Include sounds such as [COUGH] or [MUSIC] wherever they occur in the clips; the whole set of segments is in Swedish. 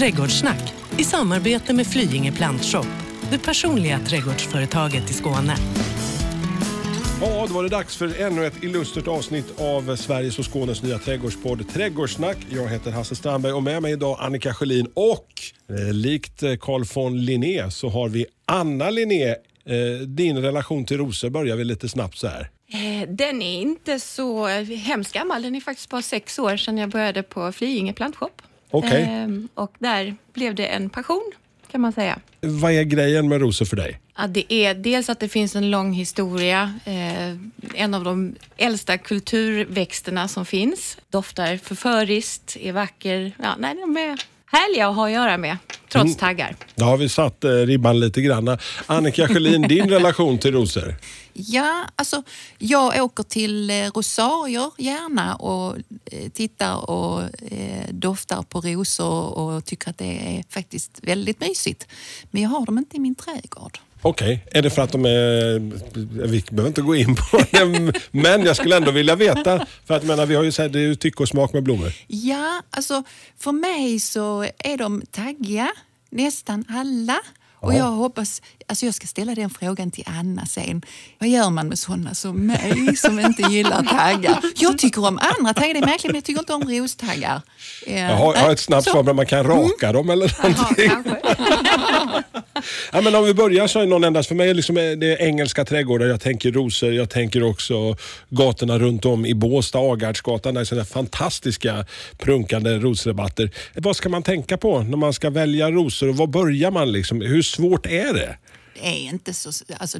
Trädgårdssnack i samarbete med Flyinge Plantshop, det personliga trädgårdsföretaget i Skåne. Ja, då var det dags för ännu ett illustert avsnitt av Sveriges och Skånes nya trädgårdspodd Trädgårdssnack. Jag heter Hasse Strandberg och med mig idag Annika Sjölin och eh, likt eh, Carl von Linné så har vi Anna Linné. Eh, din relation till rosor börjar vi lite snabbt så här. Eh, Den är inte så hemskt gammal. Den är faktiskt bara sex år sedan jag började på Flyinge plantshop. Okej. Ehm, Och där blev det en passion kan man säga. Vad är grejen med rosor för dig? Ja, det är dels att det finns en lång historia. Eh, en av de äldsta kulturväxterna som finns. Doftar förföriskt, är vacker. Ja, nej, de är härliga att ha att göra med, trots Mm. taggar. Då har vi satt eh, ribban lite grann. Annika Sjölin, din [LAUGHS] relation till rosor? Ja, alltså jag åker till eh, Rosarier gärna och eh, tittar och eh, doftar på rosor och tycker att det är faktiskt väldigt mysigt. Men jag har dem inte i min trädgård. Okej, är det för att de är... Vi behöver inte gå in på det, men jag skulle ändå vilja veta. För att menar, vi har ju sagt det är ju tycke och smak med blommor. Ja, alltså för mig så är de taggiga, nästan alla. Och Ja. jag hoppas, alltså jag ska ställa den frågan till Anna sen. Vad gör man med sådana som mig som inte gillar taggar? Jag tycker om andra taggar, det är märkligt men jag tycker inte om rostaggar. Eh, Jag har, jag har ett snabbt så- svar, men man kan raka dem eller någonting. kanske. [LAUGHS] Ja, men om vi börjar så är någon endast för mig är liksom det är engelska trädgårdar. Jag tänker rosor, jag tänker också gatorna runt om i Båstad, Agardsgatan. Där är sådana fantastiska prunkande rosrabatter. Vad ska man tänka på när man ska välja rosor och var börjar man? Liksom? Hur svårt är det? Det är inte så... Alltså,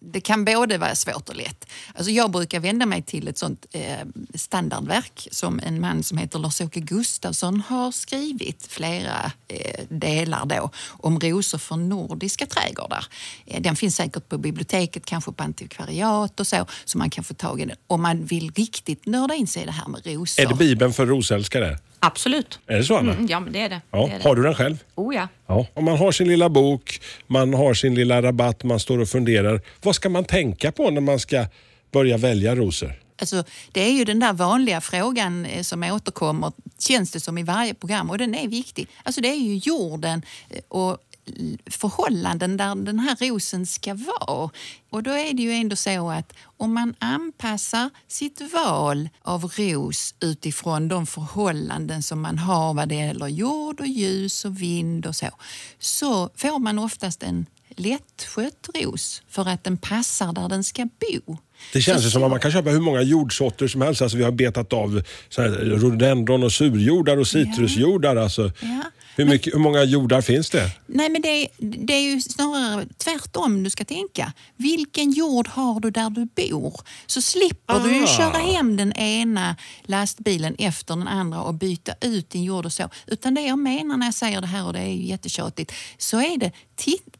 det kan både vara svårt och lätt. Alltså, jag brukar vända mig till ett sånt eh, standardverk som en man som heter Lars-Åke Gustafsson har skrivit flera eh, delar då om rosor för nordiska trädgårdar. Eh, den finns säkert på biblioteket, kanske på antikvariat och så, så man kan få tag i den. Om man vill riktigt nörda in sig i det här med rosor. Är det Bibeln för rosälskare? Absolut. Är det så Anna? Mm, ja, men det är det. Ja. det, är det. Har du den själv? Oh, ja. Ja. Om man har sin lilla bok, man har sin lilla rabatt, man står och funderar. Vad ska man tänka på när man ska börja välja rosor? Alltså, det är ju den där vanliga frågan eh, som återkommer, känns det som i varje program, och den är viktig. Alltså det är ju jorden eh, och förhållanden där den här rosen ska vara. Och då är det ju ändå så att om man anpassar sitt val av ros utifrån de förhållanden som man har vad det gäller jord och ljus och vind och så, så får man oftast en lättskött ros för att den passar där den ska bo. Det känns ju som att man kan köpa hur många jordsorter som helst. Alltså vi har betat av rhododendron och surjordar och citrusjordar. Alltså. Ja. Hur, mycket, hur många jordar finns det? Nej, men det är, det är ju snarare tvärtom du ska tänka. Vilken jord har du där du bor? Så slipper du ju Ah. köra hem den ena lastbilen efter den andra och byta ut din jord och så. Utan det jag menar när jag säger det här, och det är ju jättetjatigt, så är det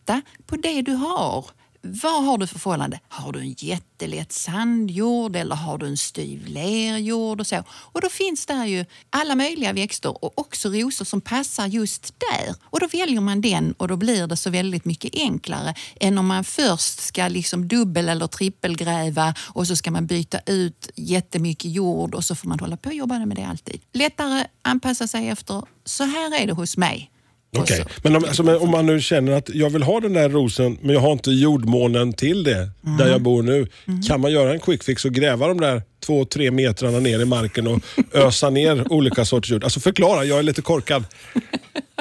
titta på det du har. Vad har du för förhållande? Har du en jättelätt sandjord eller har du en styv lerjord och så? Och då finns där ju alla möjliga växter och också rosor som passar just där. Och då väljer man den och då blir det så väldigt mycket enklare än om man först ska liksom dubbel eller trippelgräva och så ska man byta ut jättemycket jord och så får man hålla på och jobba med det alltid. Lättare anpassa sig efter, så här är det hos mig. Okej, så- men om, alltså, men om man nu känner att jag vill ha den där rosen men jag har inte jordmånen till det där jag bor nu. Kan man göra en quick fix och gräva de där två, tre metrarna ner i marken och [LAUGHS] ösa ner olika sorters jord? Alltså förklara, jag är lite korkad.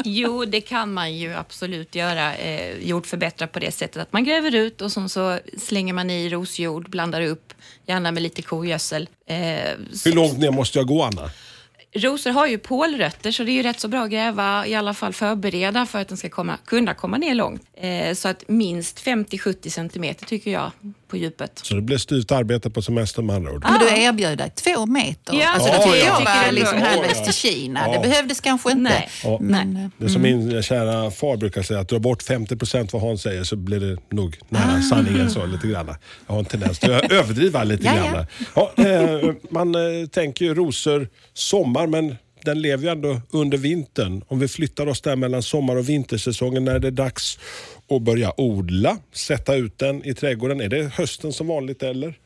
Jo, det kan man ju absolut göra. Eh, jordförbättra på det sättet att man gräver ut och sen så slänger man i rosjord, blandar upp, gärna med lite kogödsel. Eh, Hur långt ner måste jag gå Anna? Rosor har ju pålrötter så det är ju rätt så bra att gräva, i alla fall förbereda för att den ska komma, kunna komma ner långt. Eh, så att minst 50-70 centimeter tycker jag på djupet. Så det blir styvt arbete på semestern med andra ord. Men du erbjöd dig två meter. Ja, alltså, det tycker ja. jag tycker det var är liksom halvvägs Ja. till Kina. Ja. Det behövdes kanske inte. Nej. Ja. Men, eh, Det är som min kära far brukar säga, att dra bort 50% vad Hans säger så blir det nog nära sanningen så lite grann. Jag har en tendens till att [LAUGHS] överdriva lite grann. Ja, eh, man eh, tänker ju rosor sommar, men den lever ju ändå under vintern. Om vi flyttar oss där mellan sommar och vintersäsongen när det är dags att börja odla, sätta ut den i trädgården. Är det hösten som vanligt eller?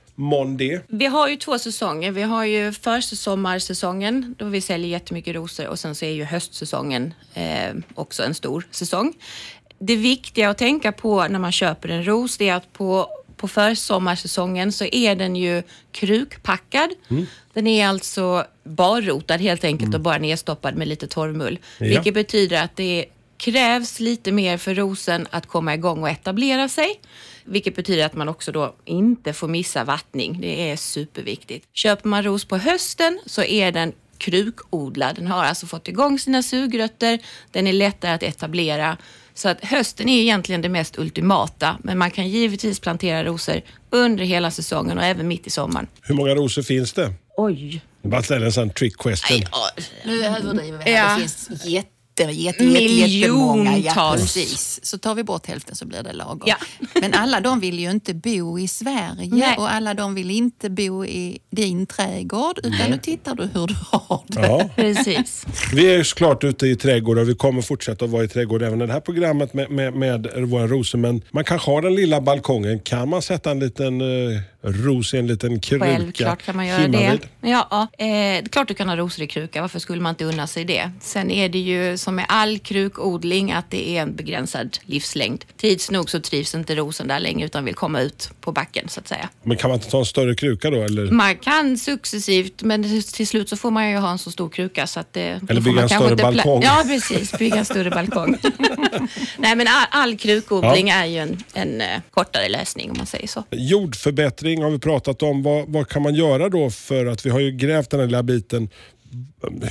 det? Vi har ju två säsonger. Vi har ju försommarsäsongen då vi säljer jättemycket rosor och sen så är ju höstsäsongen eh, också en stor säsong. Det viktiga att tänka på när man köper en ros det är att på på försommarsäsongen så är den ju krukpackad. Mm. Den är alltså barrotad helt enkelt mm. och bara nedstoppad med lite torrmull. Ja. Vilket betyder att det krävs lite mer för rosen att komma igång och etablera sig. Vilket betyder att man också då inte får missa vattning. Det är superviktigt. Köper man ros på hösten så är den krukodlad. Den har alltså fått igång sina sugrötter. Den är lättare att etablera. Så att hösten är egentligen det mest ultimata, men man kan givetvis plantera rosor under hela säsongen och även mitt i sommaren. Hur många rosor finns det? Oj. Jag bara ställer en sån trick question. Nej, nu överdriver vi. Ja. Det finns jätte jätte, jätte, jättemånga. Ja, precis. Så tar vi bort hälften så blir det lagom. Ja. [LAUGHS] Men alla de vill ju inte bo i Sverige Nej. och alla de vill inte bo i din trädgård utan Nej. nu tittar du hur du har det. Ja. [LAUGHS] Precis. Vi är såklart ute i trädgårdar och vi kommer fortsätta att vara i trädgård även i det här programmet med, med, med våra rosor. Men man kanske har den lilla balkongen. Kan man sätta en liten uh, ros i en liten kruka? Självklart kan man göra det. Ja, eh, det är klart du kan ha rosor i kruka. Varför skulle man inte unna sig det? Sen är det ju som med all krukodling att det är en begränsad livslängd. Tids nog så trivs inte rosen där längre utan vill komma ut på backen så att säga. Men kan man inte ta en större kruka då? Eller? Man kan successivt men till slut så får man ju ha en så stor kruka så att det... Eller bygga en större balkong. Ja precis, bygga en större balkong. [LAUGHS] Nej men all, all krukodling ja. är ju en, en uh, kortare läsning om man säger så. Jordförbättring har vi pratat om. Vad, vad kan man göra då för att vi har ju grävt den här lilla biten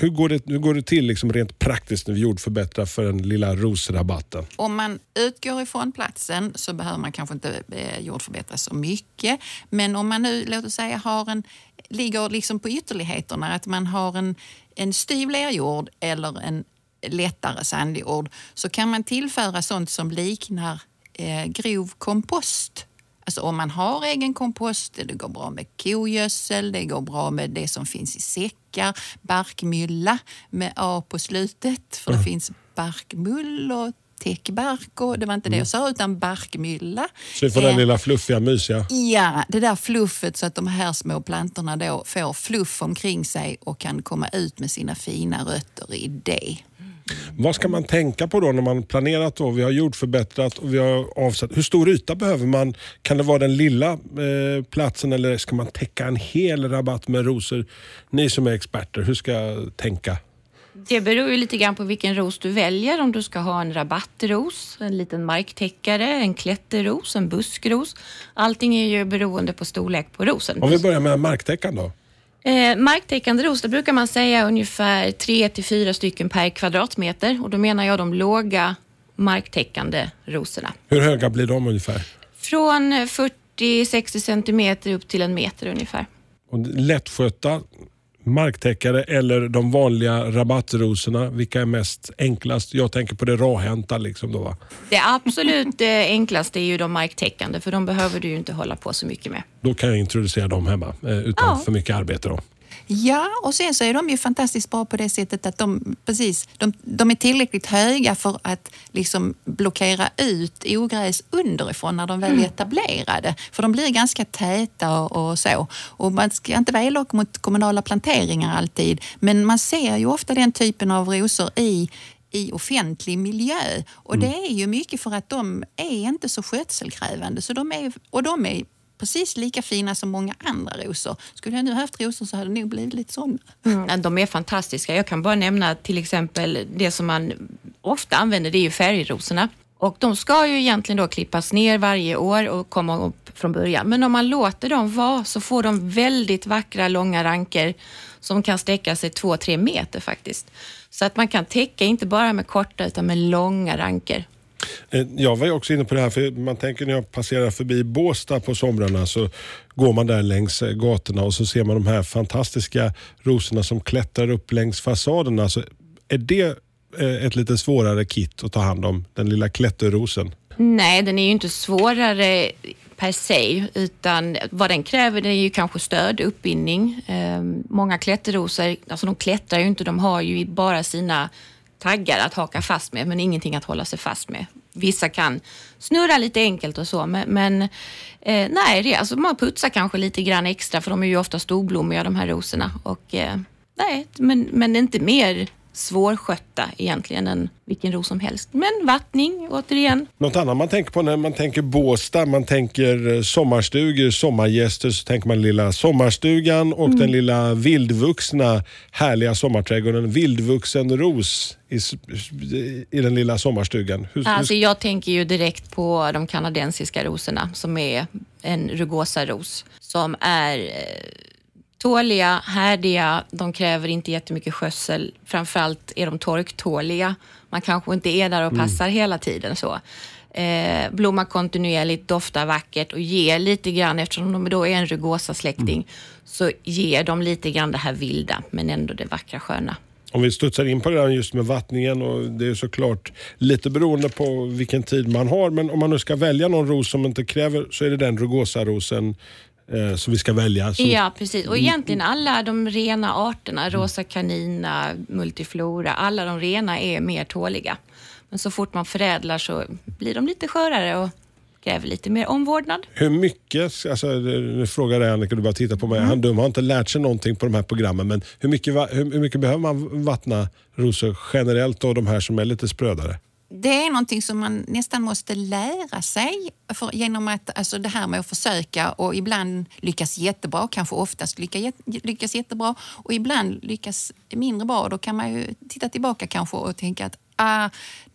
hur går det, hur går det till liksom rent praktiskt när vi jordförbättrar för den lilla rosrabatten? Om man utgår ifrån platsen så behöver man kanske inte eh, jordförbättra så mycket. Men om man nu, låt oss säga, har en, ligger liksom på ytterligheterna, att man har en, en styv lerjord eller en lättare sandjord, så kan man tillföra sånt som liknar eh, grov kompost Alltså om man har egen kompost, det går bra med kogödsel, det går bra med det som finns i säckar, barkmylla med A på slutet, för mm. det finns barkmull och täckbark och det var inte det jag sa, utan barkmylla. Så vi får eh, den lilla fluffiga, mysiga? Ja, det där fluffet så att de här små plantorna då får fluff omkring sig och kan komma ut med sina fina rötter i det. Vad ska man tänka på då när man planerat? Då? Vi har jordförbättrat och vi har avsatt. Hur stor yta behöver man? Kan det vara den lilla eh, platsen eller ska man täcka en hel rabatt med rosor? Ni som är experter, hur ska jag tänka? Det beror ju lite grann på vilken ros du väljer. Om du ska ha en rabattros, en liten marktäckare, en klätterros, en buskros. Allting är ju beroende på storlek på rosen. Om vi börjar med marktäckaren då? Eh, marktäckande ros, det brukar man säga ungefär 3 till 4 stycken per kvadratmeter och då menar jag de låga marktäckande rosorna. Hur höga blir de ungefär? Från 40-60 centimeter upp till en meter ungefär. Och lättskötta marktäckare eller de vanliga rabattrosorna? Vilka är mest enklast? Jag tänker på det råhänta. Liksom då, va? Det absolut enklaste är ju de marktäckande för de behöver du ju inte hålla på så mycket med. Då kan jag introducera dem hemma eh, utan ja. för mycket arbete. Då. Ja, och sen så är de ju fantastiskt bra på det sättet att de, precis, de, de är tillräckligt höga för att liksom blockera ut ogräs underifrån när de väl är mm. etablerade. För de blir ganska täta och, och så. Och man ska inte vara elak mot kommunala planteringar alltid, men man ser ju ofta den typen av rosor i i offentlig miljö. Och mm. det är ju mycket för att de är inte så skötselkrävande. Så de är, och de är precis lika fina som många andra rosor. Skulle jag nu haft rosor så hade det nog blivit lite sådana. Mm, de är fantastiska. Jag kan bara nämna till exempel det som man ofta använder, det är ju färgrosorna. Och de ska ju egentligen då klippas ner varje år och komma upp från början. Men om man låter dem vara så får de väldigt vackra långa ranker som kan sträcka sig två, tre meter faktiskt. Så att man kan täcka inte bara med korta utan med långa ranker. Eh, jag var ju också inne på det här, för man tänker när jag passerar förbi Båstad på somrarna så går man där längs eh, gatorna och så ser man de här fantastiska rosorna som klättrar upp längs fasaderna. Så är det eh, ett lite svårare kit att ta hand om, den lilla klätterrosen? Nej, den är ju inte svårare per se, utan vad den kräver det är ju kanske stöd, uppbindning. Ehm, många klätterrosor, alltså de klättrar ju inte, de har ju bara sina taggar att haka fast med, men ingenting att hålla sig fast med vissa kan snurra lite enkelt och så. Men, men eh, nej, det, alltså man putsar kanske lite grann extra för de är ju ofta storblommiga de här rosorna. Och, eh, nej, men, men inte mer svårskötta egentligen än vilken ros som helst. Men vattning återigen. Något annat man tänker på när man tänker Båstad, man tänker eh, sommarstugor, sommargäster, så tänker man lilla sommarstugan och den lilla vildvuxna härliga sommarträdgården. Vildvuxen ros i, i den lilla sommarstugan. Hur, Alltså hur, jag tänker ju direkt på de kanadensiska rosorna som är en rugosa-ros som är eh, tåliga, härdiga, de kräver inte jättemycket skötsel. Framförallt är de torktåliga. Man kanske inte är där och passar hela tiden så. Eh, blommar kontinuerligt, doftar vackert och ger lite grann, eftersom de då är en rugosa-släkting, så ger de lite grann det här vilda men ändå det vackra sköna. om vi studsar in på det där just med vattningen och det är såklart lite beroende på vilken tid man har. Men om man nu ska välja någon ros som inte kräver så är det den rugosa-rosen eh, som vi ska välja. Som, Ja, precis. Och egentligen alla de rena arterna, rosa kanina, multiflora, alla de rena är mer tåliga. Men så fort man förädlar så blir de lite skörare och kräver lite mer omvårdnad. Hur mycket, alltså, nu frågar jag Annika, du bara tittar på mig. Mm. Han dum har inte lärt sig någonting på de här programmen. Men hur mycket, hur mycket behöver man vattna rosor generellt och de här som är lite sprödare? Det är någonting som man nästan måste lära sig för, genom att, alltså det här med att försöka och ibland lyckas jättebra, kanske oftast lyckas, lyckas jättebra och ibland lyckas mindre bra. Då kan man ju titta tillbaka kanske och tänka att ah,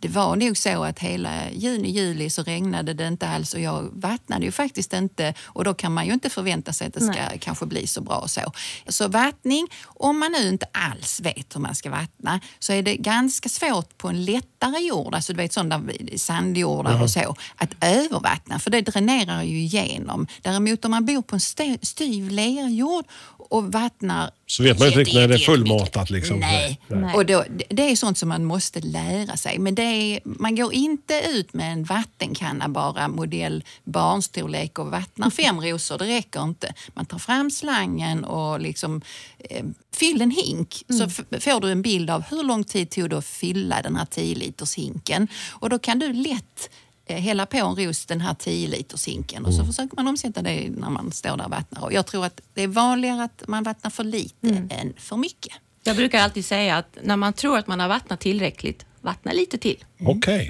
det var nog så att hela juni, juli så regnade det inte alls och jag vattnade ju faktiskt inte och då kan man ju inte förvänta sig att det ska Nej. kanske bli så bra så. Så vattning, om man nu inte alls vet hur man ska vattna så är det ganska svårt på en lättare jord, alltså du vet sådana sandjordar och så, att övervattna för det dränerar ju igenom. Däremot om man bor på en st- styv lerjord och vattnar Så vet man inte riktigt när det är fullmatat. Liksom. Nej. Nej. Och då, det- det är sånt som man måste lära sig. Men det är, man går inte ut med en vattenkanna bara, modell barnstorlek och vattnar fem rosor. Det räcker inte. Man tar fram slangen och liksom, eh, fyll en hink. Så f- får du en bild av hur lång tid tog det att fylla den här 10 liters hinken. Och då kan du lätt eh, hälla på en ros den här 10 liters hinken och så försöker man omsätta det när man står där och vattnar. Och jag tror att det är vanligare att man vattnar för lite än för mycket. Jag brukar alltid säga att när man tror att man har vattnat tillräckligt, vattna lite till. Okej.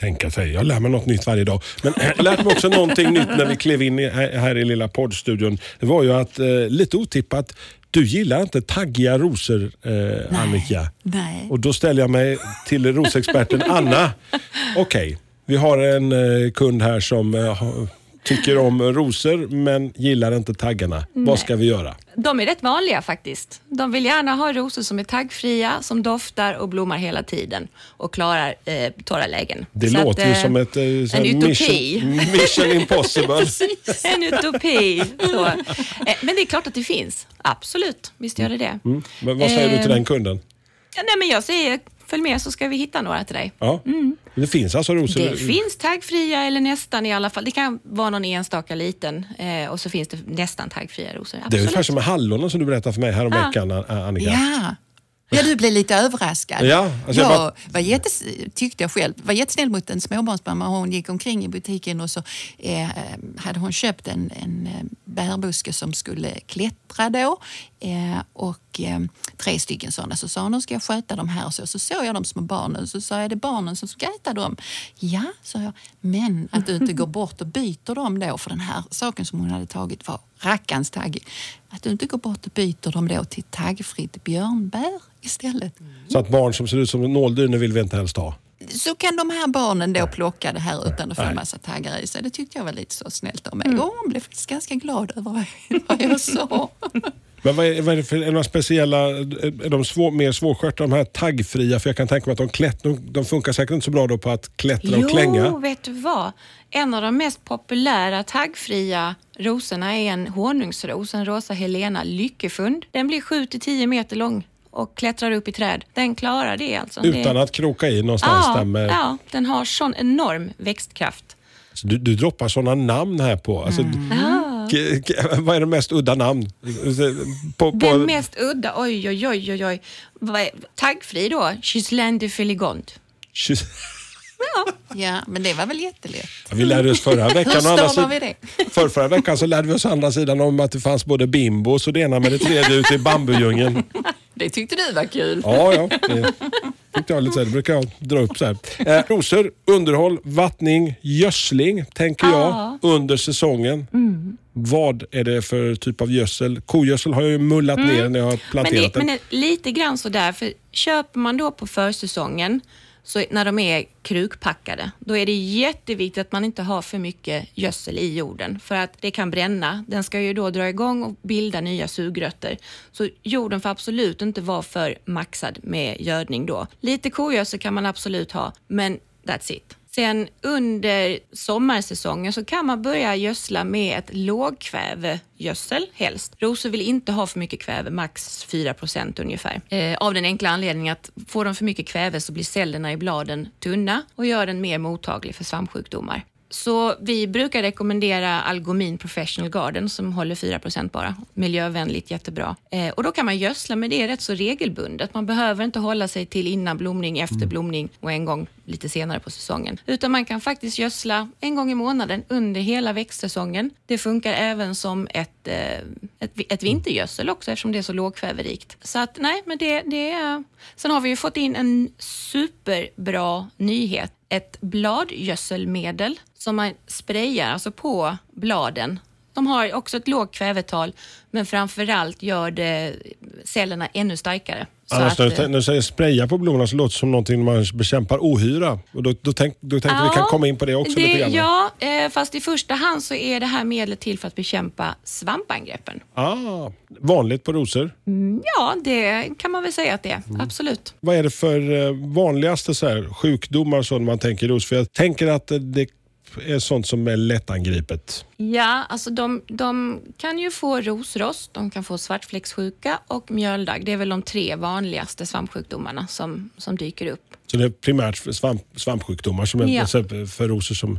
Tänka sig, jag lär mig något nytt varje dag. Men jag lärde mig också någonting nytt när vi klev in här, i lilla poddstudion. Det var ju att, eh, lite otippat, du gillar inte taggiga rosor eh, Annika. Nej. Och då ställer jag mig till rosexperten Anna. [LAUGHS] Okej, vi har en eh, kund här som eh, tycker om rosor men gillar inte taggarna. Vad ska vi göra? De är rätt vanliga faktiskt. De vill gärna ha rosor som är taggfria, som doftar och blommar hela tiden och klarar eh, torra lägen. Det Så låter att, ju eh, som ett eh, en utopi. mission, mission impossible. [LAUGHS] En utopi. Så. Eh, Men det är klart att det finns. Absolut, visst gör det det. Mm. Men vad säger du till Eh, den kunden? Ja, nej, men jag säger, följ med så ska vi hitta några till dig. Ja. Det finns alltså rosor? Det finns taggfria, eller nästan i alla fall. Det kan vara någon enstaka liten och och så finns det nästan taggfria rosor. Det är Absolut. ungefär som med hallonen som du berättade för mig häromveckan, ja. Annika. Ja. Ja, du blev lite överraskad. Ja, alltså jag jag bara- var jättes, tyckte jag själv, var jättesnäll mot en småbarnsmamma. Hon gick omkring i butiken och så eh, hade hon köpt en, en eh, bärbuske som skulle klättra då. Eh, och eh, tre stycken sådana. Så sa hon, nu ska jag sköta de här. Och så, så såg jag de små barnen. Så sa jag, det är barnen som ska äta dem. Ja, sa jag. Men att du inte går bort och byter dem då. För den här saken som hon hade tagit var rackans taggig. Att du inte går bort och byter dem då till taggfritt björnbär istället. Så att barn som ser ut som nåldyner vill vi inte helst ha. Så kan de här barnen då plocka det här utan att få en massa taggar i sig. Det tyckte jag var lite så snällt av mig. Och hon blev faktiskt ganska glad över vad- jag sa. [LAUGHS] Men vad är, vad är det för är några speciella, är de svår, mer svårskötta de här taggfria? För jag kan tänka mig att de, klätt, de, de funkar säkert inte så bra då på att klättra och klänga. Jo, vet du vad? En av de mest populära taggfria rosorna är en honungsros, en rosa Helena lyckefund. Den blir 7-10 meter lång och klättrar upp i träd. Den klarar det alltså. Utan det... att kroka i någonstans ja, med... ja, den har sån enorm växtkraft. Så Du, du droppar sådana namn här på. Alltså, k- vad är det mest udda namn? På, på, Den mest udda, oj, oj, oj, oj, Taggfri då, Ghislaine de Filigond. Ja, men det var väl jättelätt. Vi lärde oss förra veckan. Andra stavar sidan- vi det? För förra veckan så lärde vi oss andra sidan om att det fanns både bimbos och det ena med det tredje ute i bambudjungeln. Det tyckte du var kul. Ja, ja. Det tyckte jag lite så här. Det brukar jag dra upp så här. Eh, rosor, underhåll, vattning, gödsling tänker jag under säsongen. Vad är det för typ av gödsel? Kogödsel har jag ju mullat ner när jag har Men, planterat det, men den. det, lite grann sådär, för köper man då på försäsongen, så när de är krukpackade, då är det jätteviktigt att man inte har för mycket gödsel i jorden, för att det kan bränna. Den ska ju då dra igång och bilda nya sugrötter. Så jorden får absolut inte vara för maxad med gödning då. Lite kogödsel kan man absolut ha, men that's it. Sen under sommarsäsongen så kan man börja gödsla med ett lågkvävegödsel helst. Rosor vill inte ha för mycket kväve, max 4% ungefär. Eh, av den enkla anledningen att får de för mycket kväve så blir cellerna i bladen tunna och gör den mer mottaglig för svampsjukdomar. Så vi brukar rekommendera Algomin Professional Garden som håller 4% bara. Miljövänligt, jättebra. Eh, och då kan man gödsla med det rätt så regelbundet. Man behöver inte hålla sig till innan blomning, efter blomning och en gång lite senare på säsongen. Utan man kan faktiskt gödsla en gång i månaden under hela växtsäsongen. Det funkar även som ett, ett, eh, ett vintergödsel också eftersom det är så lågkväverikt. Så att nej, men det, det är... Sen har vi ju fått in en superbra nyhet. Ett bladgödselmedel som man sprayar alltså på bladen. De har också ett lågt kvävetal, men framförallt gör det cellerna ännu starkare. Annars att, när, du, säger spraya på blommorna så låter det som någonting man bekämpar ohyra. Och då, då, tänk, då tänkte vi kan komma in på det också lite grann. Ja, eh, fast i första hand så är det här medlet till för att bekämpa svampangreppen. Ah, vanligt på rosor. Ja, det kan man väl säga att det är. Mm. Absolut. Vad är det för eh, vanligaste så här, sjukdomar så när man tänker ros? För jag tänker att det är sånt som är lättangripet. Ja, alltså de, de kan ju få rosrost, de kan få svartfläcksjuka och mjöldagg. Det är väl de tre vanligaste svampsjukdomarna som, som dyker upp. Så det är primärt svamp, svampsjukdomar som är Ja. för, för rosor som...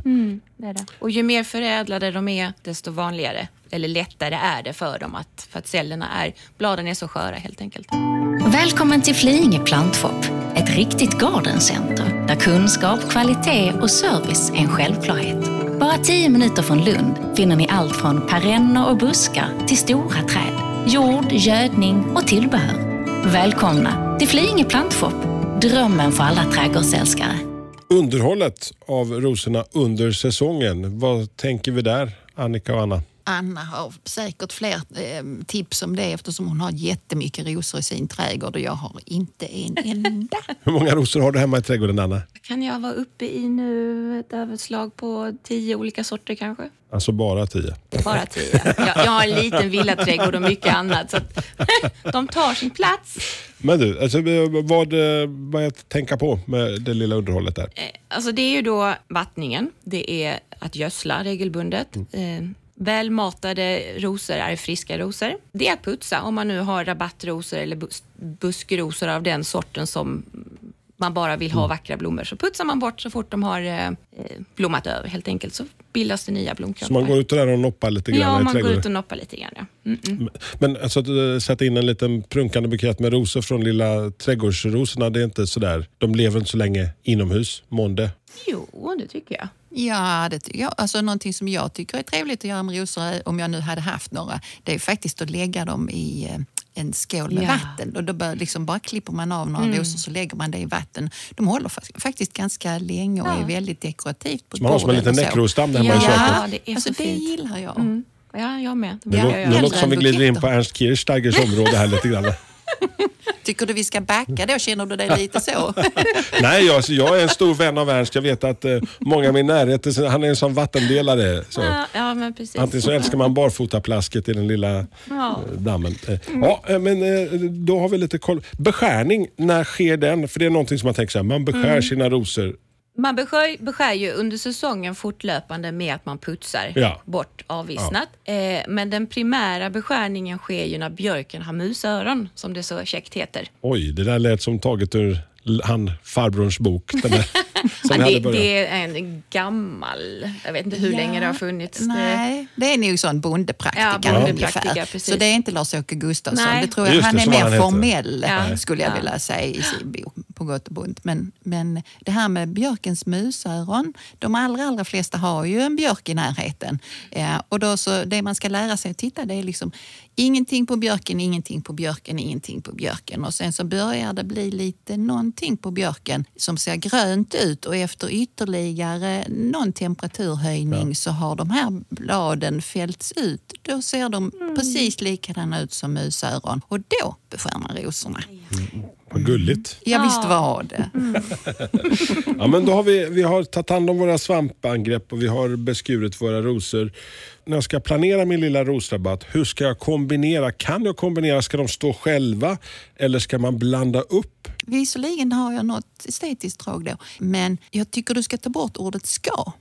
Det är det. Och ju mer förädlade de är, desto vanligare eller lättare är det för dem att, för att cellerna är, bladen är så sköra helt enkelt. Välkommen till Flyinge Plantshop, ett riktigt gardencenter där kunskap, kvalitet och service är en självklarhet. Bara tio minuter från Lund finner ni allt från perenner och buskar till stora träd, jord, gödning och tillbehör. Välkomna till Flyinge Plantshop, drömmen för alla trädgårdsälskare. Underhållet av rosorna under säsongen. Vad tänker vi där, Annika och Anna? Anna har säkert fler eh, tips om det eftersom hon har jättemycket rosor i sin trädgård och jag har inte en [LAUGHS] enda. Hur många rosor har du hemma i trädgården, Anna? Kan jag vara uppe i nu ett överslag på tio olika sorter kanske? Alltså bara tio. Bara tio. Jag, jag har en liten villaträdgård och mycket annat. Så att, [LAUGHS] de tar sin plats. Men du, alltså, vad, eh, vad är att tänka på med det lilla underhållet där? Eh, Alltså det är ju då vattningen, det är att gödsla regelbundet. Väl välmatade rosor är friska rosor. Det är att putsa om man nu har rabattrosor eller bus- buskrosor av den sorten som man bara vill ha vackra blommor. Så putsar man bort så fort de har eh, blommat över helt enkelt så bildas det nya Så blomkroppar. man går ut där och noppar lite grann ja, man går trädgården? ut och noppar lite grann. Ja. Mm -mm. Men alltså att eh, sätta in en liten prunkande bukett med rosor från lilla trädgårdsrosorna, det är inte sådär. De lever inte så länge inomhus, månde. Jo, det tycker jag. Ja, det tycker jag. Alltså, någonting som jag tycker är trevligt att göra med rosor, om jag nu hade haft några, det är faktiskt att lägga dem i eh, en skål med Ja. vatten. Och då bör, liksom bara klipper man av några rosor så lägger man det i vatten. De håller fa- faktiskt ganska länge och Ja. är väldigt dekorativt på Så man har som en liten nekrosdamm där hemma i Ja. köket. Ja, det är alltså, så det fint. gillar jag. Mm. Ja, jag med. Nu, Ja, nu låter det som vi glider in på. Ernst Kirchsteigers område här lite grann. [LAUGHS] [LAUGHS] Tycker du vi ska backa då? Känner du dig lite så? [LAUGHS] Nej, jag, alltså, jag är en stor vän av Ernst. Jag vet att eh, många i min närhet, han är en sån vattendelare. Så. Ja, ja, men precis. Antingen så älskar man barfotaplasket i den lilla Ja. eh, dammen. Eh, Ja, eh, men eh, då har vi lite koll. Beskärning, när sker den? För det är någonting som man tänker så här, man beskär sina rosor. Man beskär, beskär ju under säsongen fortlöpande med att man putsar Ja. bort avvissnat. Eh, men den primära beskärningen sker ju när björken har musöron, som det så käckt heter. Oj, det där lät som taget ur l- han farbrorns bok. Den där. [LAUGHS] Ja, det, det är en gammal, jag vet inte hur länge det har funnits. Nej, det är nog sån bondepraktika Ja, ungefär. precis. Så det är inte Lars-Åke Gustafsson. Nej. Det tror jag. Just det, han är mer han formell Ja. skulle jag Ja. vilja säga i sin bok på gott och ont. Men, men det här med björkens musöron. De allra, allra flesta har ju en björk i närheten. Ja, och då så, det man ska lära sig att titta det är liksom ingenting på björken, ingenting på björken, ingenting på björken. Och sen så börjar det bli lite någonting på björken som ser grönt ut och efter ytterligare någon temperaturhöjning så har de här bladen fällts ut. Då ser de precis likadana ut som musöron och då beskär man rosorna. Vad gulligt. Ja, visst var det. [LAUGHS] [LAUGHS] Ja, men då har vi, vi har tagit hand om våra svampangrepp och vi har beskurit våra rosor. När jag ska planera min lilla rosrabatt, hur ska jag kombinera? Kan jag kombinera? Ska de stå själva eller ska man blanda upp? Visserligen har jag något estetiskt drag då, men jag tycker du ska ta bort ordet ska.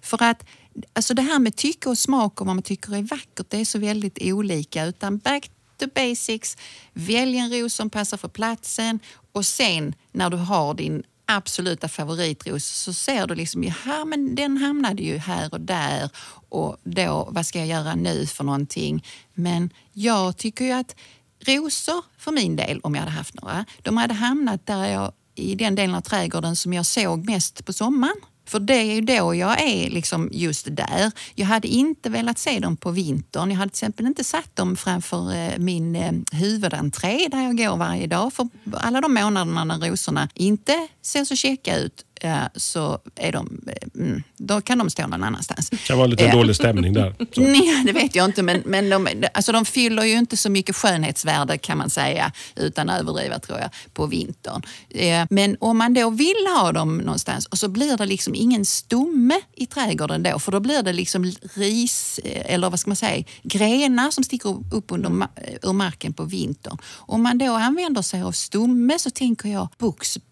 För att alltså det här med tycke och smak och vad man tycker är vackert, det är så väldigt olika. Utan back to basics, välj en ros som passar för platsen och sen när du har din absoluta favoritros så ser du liksom, jaha men den hamnade ju här och där och då, vad ska jag göra nu för någonting? Men jag tycker ju att rosor för min del, om jag hade haft några, de hade hamnat där jag, i den delen av trädgården som jag såg mest på sommaren. För det är ju då jag är liksom just där. Jag hade inte velat se dem på vintern. Jag hade till exempel inte satt dem framför eh, min eh, huvudentré där jag går varje dag. För alla de månaderna när rosorna inte ser så käcka ut så är de, eh, mm, då kan de stå någon annanstans. Det kan vara lite Eh, dålig stämning där. [LAUGHS] Så. Nej, det vet jag inte, men, men de, alltså de fyller ju inte så mycket skönhetsvärde kan man säga, utan överdriva tror jag, på vintern. Eh, Men om man då vill ha dem någonstans och så blir det liksom ingen stomme i trädgården då, för då blir det liksom ris, eh, eller vad ska man säga, grenar som sticker upp under, eh, ur marken på vintern. Om man då använder sig av stomme så tänker jag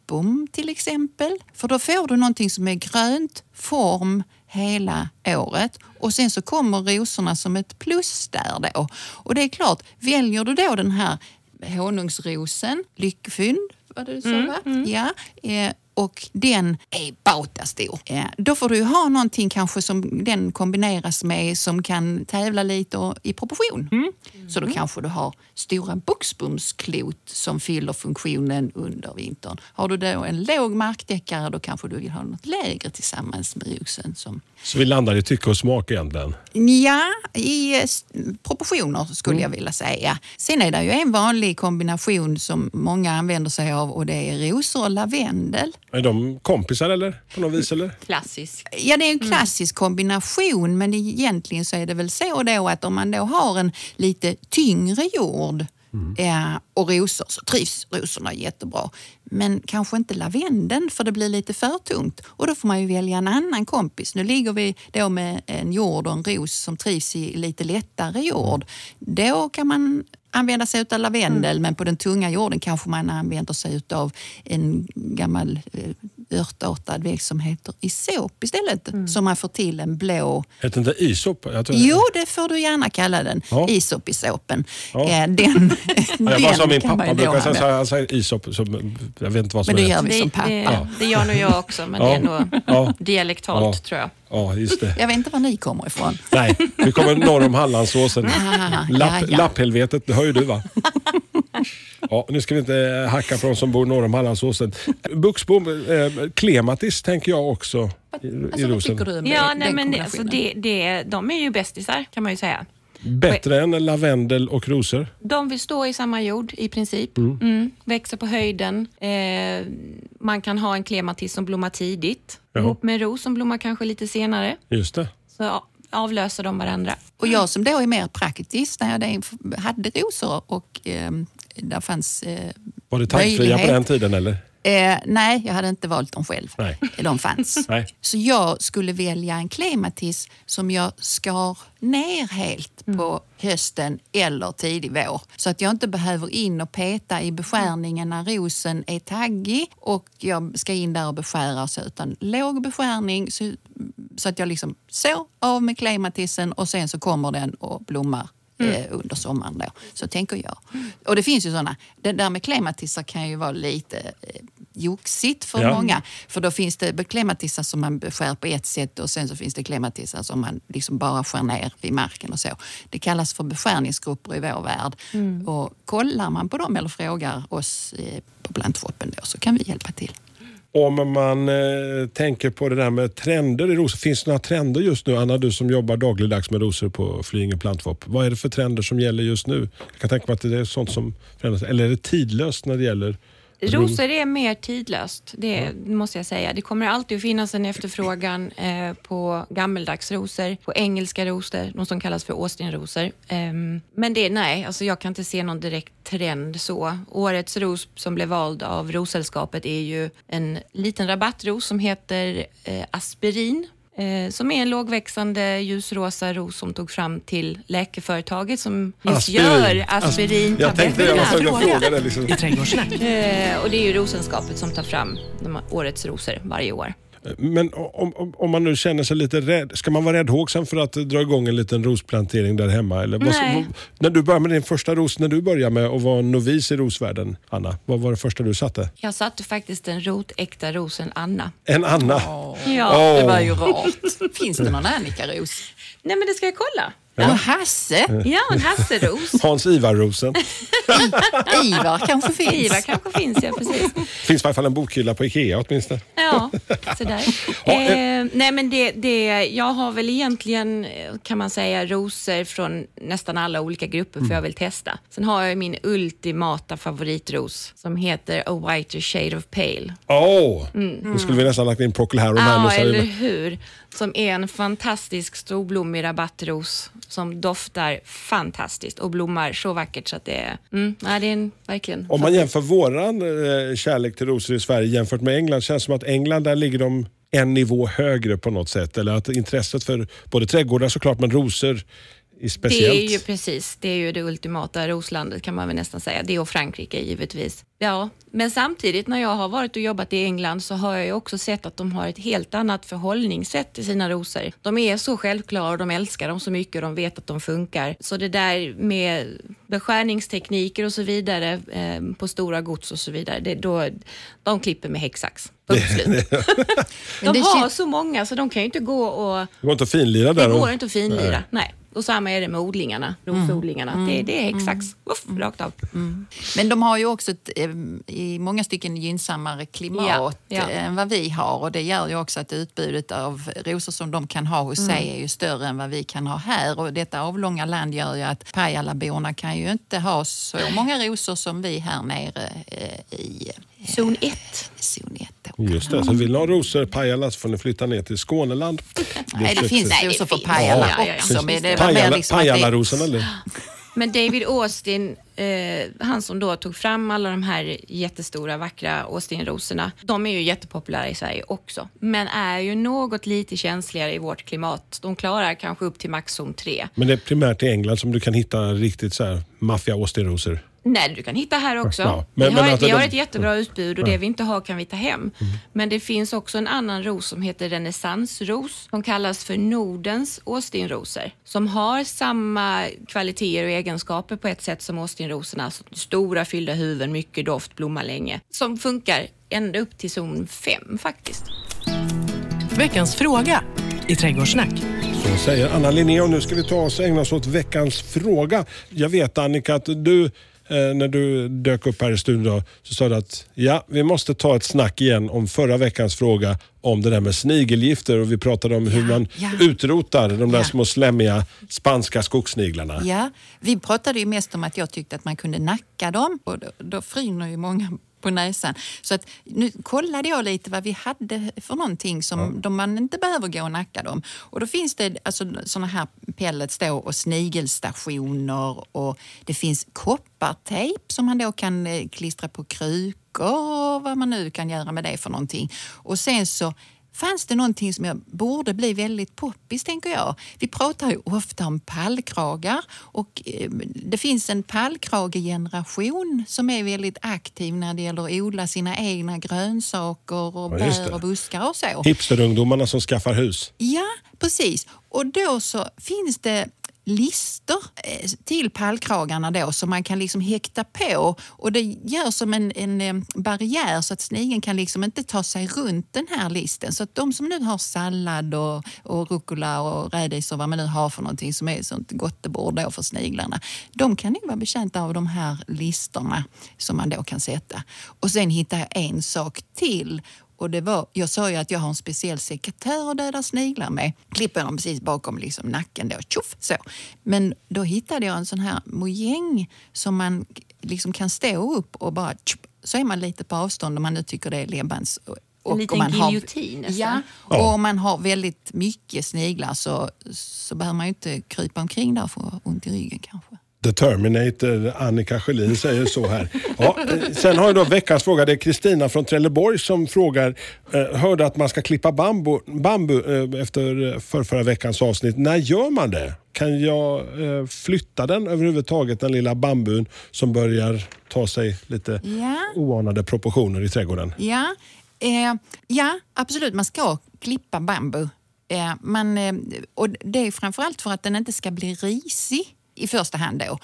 buxbom till exempel, för då får du någonting som är grönt, form, hela året. Och sen så kommer rosorna som ett plus där då. Och det är klart, väljer du då den här honungsrosen, lyckfynd, var det du sa va? Ja. Eh, och den är bautastor. Eh, då får du ju ha någonting kanske som den kombineras med som kan tävla lite i proportion. Så då kanske du har stora buxbomsklot som fyller funktionen under vintern. Har du då en låg markdäckare då kanske du vill ha något lägre tillsammans med rosen som Så vi landar i tycke och smak egentligen. Ja, i eh, proportioner skulle jag vilja säga. Sen är det ju en vanlig kombination som många använder sig av och det är rosor och lavendel. Är de kompisar eller? På något vis eller? Klassisk. Ja, det är en klassisk kombination men egentligen så är det väl så då att om man då har en lite tyngre jord eh, och rosor så trivs rosorna jättebra. Men kanske inte lavendeln för det blir lite för tungt och då får man ju välja en annan kompis. Nu ligger vi då med en jord och en ros som trivs i lite lättare jord. Då kan man använda sig av lavendel men på den tunga jorden kanske man använder sig av en gammal eh, örtartad växt som heter isop istället. Så man får till en blå Heter inte isop? Jag tror- Jo, det får du gärna kalla den. Ja. Isopisopen. Ja. Eh, Den, [LAUGHS] Ja, jag bara sa den min kan man pappa brukar säga, han säger isop, så jag vet inte vad som Men är det gör rätt. vi Det, som pappa. det, det gör nog jag också, men Ja. det är nog Ja. dialektalt Ja. tror jag. Ja, just det. Jag vet inte var ni kommer ifrån. Nej, vi kommer norr om Hallandsåsen. Lapp, [LAUGHS] ja, ja. Lapphelvetet, det hör ju du va? [LAUGHS] Ja, nu ska vi inte hacka på de som bor norr om Hallandsåsen. Buxbom, eh, klematis tänker jag också i, i Alltså, vad rosen. tycker du om det, Ja, nej, men det, alltså, det, det, de är ju bästisar kan man ju säga. Bättre än lavendel och rosor. De vill stå i samma jord i princip. Mm. Växer på höjden. Eh, man kan ha en klematis som blommar tidigt Ja. ihop med en ros som blommar kanske lite senare. Just det. Så ja, avlöser de varandra. Och jag som då är mer praktisk, när jag hade rosor och eh, där fanns eh, Var det taggfria på den tiden eller? Eh, nej, jag hade inte valt dem själv. Nej. De fanns. [LAUGHS] Nej. Så jag skulle välja en klematis som jag skar ner helt på hösten eller tidig vår. Så att jag inte behöver in och peta i beskärningen när rosen är taggig och jag ska in där och beskära så. Utan låg beskärning så, så att jag liksom så av med klematisen och sen så kommer den och blommar eh, under sommaren. Då. Så tänker jag. Och det finns ju sådana. Det där med klematisar kan ju vara lite eh, joxigt för Ja. många. För då finns det klematisar som man skär på ett sätt och sen så finns det klematisar som man liksom bara skär ner i marken och så. Det kallas för beskärningsgrupper i vår värld. Och kollar man på dem eller frågar oss eh, på plantshoppen då så kan vi hjälpa till. Om man eh, tänker på det där med trender i rosor. Finns det några trender just nu? Anna, du som jobbar dagligdags med rosor på Flyinge Plantvåp. Vad är det för trender som gäller just nu? Jag kan tänka mig att det är sånt som förändras. Eller är det tidlöst när det gäller Rosor är mer tidlöst, det måste jag säga. Det kommer alltid att finnas en efterfrågan eh, på gammeldags rosor, på engelska rosor, de som kallas för Austinrosor. Ehm, men det, nej, alltså jag kan inte se någon direkt trend så. Årets ros som blev vald av Rossällskapet är ju en liten rabattros som heter eh, Aspirin. Eh, som är en lågväxande ljusrosa ros som tog fram till läkeföretaget som just Aspirin. gör aspirin Jag tänkte jag var tvungen att fråga det. Liksom. I Trädgårdssnack. Eh, och det är ju Rosenskapet som tar fram de årets rosor varje år. Men om, om, om man nu känner sig lite rädd, ska man vara räddhågsen för att dra igång en liten rosplantering där hemma? Eller vad, Nej. vad, när du började med din första ros, när du började med att vara novis i rosvärlden, Anna, vad var det första du satte? Jag satte faktiskt den rotäkta rosen Anna. En Anna? Ja. Det var ju rart. Finns det någon Annika-ros? Nej men det ska jag kolla. Och Hasse? Ja, en hasseros. [LAUGHS] Hans Ivar-rosen. [LAUGHS] Ivar kanske finns? Ivar kanske finns, ja precis. finns i alla fall en bokhylla på Ikea åtminstone. Ja, [LAUGHS] sådär. Ja, Eh, nej men det, det, jag har väl egentligen, eh, kan man säga, rosor från nästan alla olika grupper för jag vill testa. Sen har jag min ultimata favoritros som heter A Whiter Shade of Pale. Åh! Nu skulle vi nästan lagt in Procol Harum här. Ja, eller hur. Som är en fantastisk storblommig rabattros som doftar fantastiskt och blommar så vackert så att det är, mm, nej, det är en, verkligen Om man jämför våran eh, kärlek till rosor i Sverige jämfört med England känns det som att England där ligger de en nivå högre på något sätt. Eller att intresset för både trädgårdar såklart men rosor speciellt. Det är ju precis, det är ju det ultimata roslandet kan man väl nästan säga. Det och Frankrike givetvis. Ja, men samtidigt när jag har varit och jobbat i England så har jag ju också sett att de har ett helt annat förhållningssätt till sina rosor. De är så självklara och de älskar dem så mycket och de vet att de funkar. Så det där med beskärningstekniker och så vidare eh, på stora gods och så vidare, det, då, de klipper med häcksax. [LAUGHS] De det har så många så de kan ju inte gå och Det går inte att finlira det där. och- går inte att finlira. Nej. Och samma är det med odlingarna, rosodlingarna. Det, det är häcksax. Uff, rakt av. Men de har ju också ett, eh, i många stycken gynnsammare klimat Ja, ja. eh, än vad vi har och det gör ju också att utbudet av rosor som de kan ha hos sig är ju större än vad vi kan ha här och detta avlånga land gör ju att Pajalaborna kan ju inte ha så många rosor som vi här nere eh, i Zon 1. zon 1. Just det, så vill ni ha rosor Pajala så får ni flytta ner till Skåneland. [LAUGHS] Nej, det finns rosor för. Pajala Ja, ja, ja. också. Men det var mer Pajala, liksom eller? [LAUGHS] Men David Austin, eh, han som då tog fram alla de här jättestora vackra Austin-rosorna, de är ju jättepopulära i Sverige också, men är ju något lite känsligare i vårt klimat. De klarar kanske upp till maxzon 3. Men det är primärt i England som du kan hitta riktigt så här maffia Austin-rosor. Nej, du kan hitta här också. Ja, men- vi har, men alltså vi har ett jättebra utbud och det vi inte har kan vi ta hem. Men det finns också en annan ros som heter renässansros som kallas för Nordens Austinrosor. Som har samma kvaliteter och egenskaper på ett sätt som Austinrosorna. Alltså stora fyllda huvuden, mycket doft, blomma länge. Som funkar ända upp till zon 5 faktiskt. Veckans fråga i Trädgårdssnack. Så säger Anna Linné och nu ska vi ta oss och ägna oss åt veckans fråga. Jag vet Annika att du, när du dök upp här i studion så sa du att ja, vi måste ta ett snack igen om förra veckans fråga om det där med snigelgifter och vi pratade om hur man ja. utrotar de där Ja. små slemmiga spanska skogssniglarna. Ja, vi pratade ju mest om att jag tyckte att man kunde nacka dem och då, då fryner ju många på näsan. Så att nu kollade jag lite vad vi hade för någonting som de man inte behöver gå och nacka dem. Och då finns det alltså såna här pellets då och snigelstationer och det finns koppartejp som man då kan eh, klistra på krukor och vad man nu kan göra med det för någonting. Och sen så fanns det någonting som jag borde bli väldigt poppis, tänker jag. Vi pratar ju ofta om pallkragar och eh, det finns en pallkragegeneration som är väldigt aktiv när det gäller att odla sina egna grönsaker och Ja, bär och buskar och så. Hipsterungdomarna som skaffar hus. Ja, precis. Och då så finns det lister eh, till pallkragarna då som man kan liksom häkta på och det gör som en, en eh, barriär så att snigen kan liksom inte ta sig runt den här listen. Så att de som nu har sallad och, och rucola och rädis och vad man nu har för någonting som är sånt gottebord då för sniglarna. De kan nog vara betjänta av de här listerna som man då kan sätta. Och sen hittar jag en sak till och det var, jag sa ju att jag har en speciell sekatör att döda sniglar med. Klipper dem precis bakom liksom nacken då, tjoff så. Men då hittade jag en sån här mojäng som man liksom kan stå upp och bara tjoff, så är man lite på avstånd om man nu tycker det är ledbands en liten om man giljotin har, nästan. ja, och om man har väldigt mycket sniglar så, så behöver man ju inte krypa omkring där för ont i ryggen kanske. The Terminator, Annika Sjölin säger så här. Ja, eh, sen har jag då veckans fråga. Det är Kristina från Trelleborg som frågar. Eh, hörde att man ska klippa bambu, bambu eh, efter förrförra veckans avsnitt. När gör man det? Kan jag eh, flytta den överhuvudtaget, den lilla bambun som börjar ta sig lite Ja. oanade proportioner i trädgården? Ja, eh, ja absolut. Man ska klippa bambu. Eh, man, eh, och det är framförallt för att den inte ska bli risig i första hand. Då.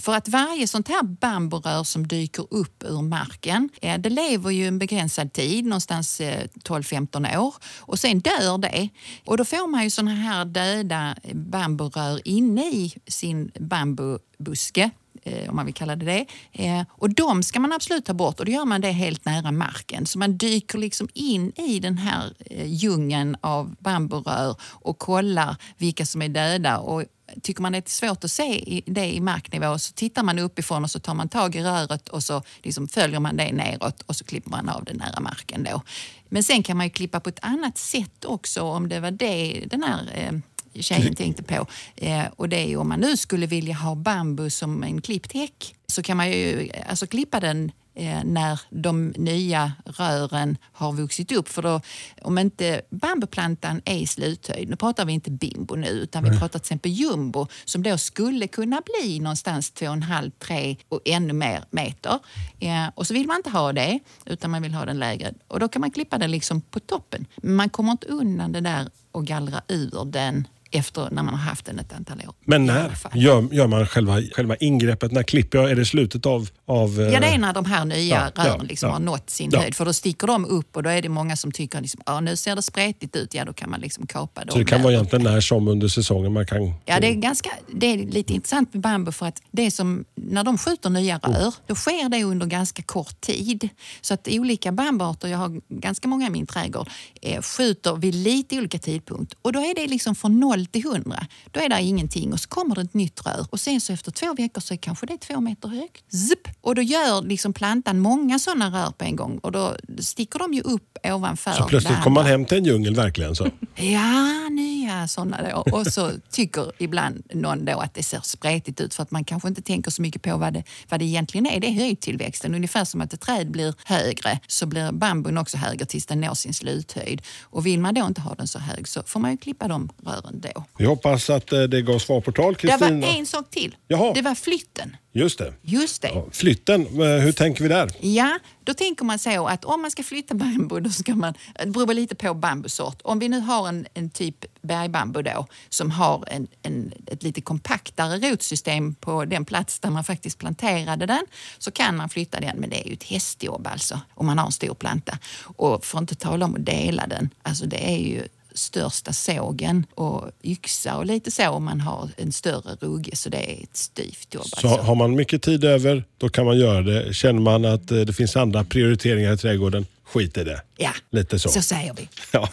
För att varje sånt här bamburör som dyker upp ur marken, det lever ju en begränsad tid, någonstans eh, 12-15 år. Och sen dör det. Och då får man ju såna här döda bamburör inne i sin bambubuske Eh, om man vill kalla det det. Eh, och de ska man absolut ta bort och då gör man det helt nära marken. Så man dyker liksom in i den här eh, djungeln av bamburör och kollar vilka som är döda. Och Tycker man det är svårt att se det i marknivå så tittar man uppifrån och så tar man tag i röret och så liksom följer man det neråt och så klipper man av det nära marken. Då. Men sen kan man ju klippa på ett annat sätt också om det var det den här eh, tjejen tänkte på. Eh, och det är ju om man nu skulle vilja ha bambu som en klippt häck så kan man ju alltså klippa den eh, när de nya rören har vuxit upp. För då, om inte bambuplantan är i sluthöjd, nu pratar vi inte bimbo nu, utan vi pratar till exempel jumbo som då skulle kunna bli någonstans 2,5-3 och ännu mer meter. Eh, och så vill man inte ha det, utan man vill ha den lägre. Och då kan man klippa den liksom på toppen. Men man kommer inte undan det där och gallra ur den efter när man har haft den ett antal år. Men när gör, gör man själva, själva ingreppet? När klipper jag? Är det slutet av... av eh, Ja, det är när de här nya Ja, rören liksom ja. har nått sin Ja. höjd. För då sticker de upp och då är det många som tycker liksom, nu ser det spretigt ut. Ja, då kan man liksom kapa dem. så det kan vara egentligen när som under säsongen man kan... Ja, det är, ganska, det är lite intressant med bambu för att det som, när de skjuter nya rör, då sker det under ganska kort tid. Så att olika bambuarter, jag har ganska många i min trädgård, eh, skjuter vid lite olika tidpunkt. Och då är det liksom från 0 till 100. Då är det ingenting och så kommer det ett nytt rör. Och sen så efter två veckor så är kanske det två meter högt. Zip! Och då gör liksom plantan många sådana rör på en gång och då sticker de ju upp ovanför Så plötsligt kommer man hem till en djungel verkligen. Så. Ja, nya sådana då. Och så tycker ibland någon då att det ser spretigt ut för att man kanske inte tänker så mycket på vad det, vad det egentligen är. Det är höjdtillväxten. Ungefär som att ett träd blir högre så blir bambun också högre tills den når sin sluthöjd. Och vill man då inte ha den så hög så får man ju klippa de rören då. Vi hoppas att eh, det gav svar på tal, Det var Kristina. en sak till. Jaha. Det var flytten. Just det. Just det. Ja, flytten, eh, hur tänker vi där? Ja, då tänker man så att om man ska flytta bambu, då ska man, det beror lite på bambusort. Om vi nu har en, en typ bergbambu då, som har en, en, ett lite kompaktare rotsystem på den plats där man faktiskt planterade den, så kan man flytta den. Men det är ju ett hästjobb alltså, om man har en stor planta. Och för att inte tala om att dela den, alltså det är ju största sågen och yxa och lite så om man har en större rugge. Så det är ett styvt jobb. Så alltså. har man mycket tid över, då kan man göra det. Känner man att eh, det finns andra prioriteringar i trädgården, skit i det. Ja, Lite så. så säger vi. [LAUGHS] Ja.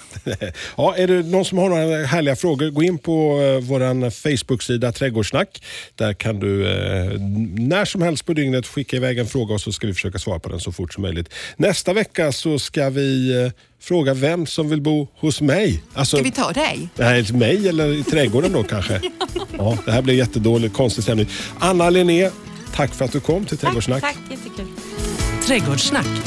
ja, är det någon som har några härliga frågor, gå in på eh, vår Facebook-sida Trädgårdssnack. Där kan du eh, när som helst på dygnet skicka iväg en fråga och så ska vi försöka svara på den så fort som möjligt. Nästa vecka så ska vi eh, fråga vem som vill bo hos mig. Alltså, Ska vi ta dig? Nej, mig eller i trädgården då kanske. [LAUGHS] Ja, det här blir jättedålig, konstig stämning. Anna Linné, tack för att du kom till Trädgårdssnack. Tack, jättekul. Trädgårdssnack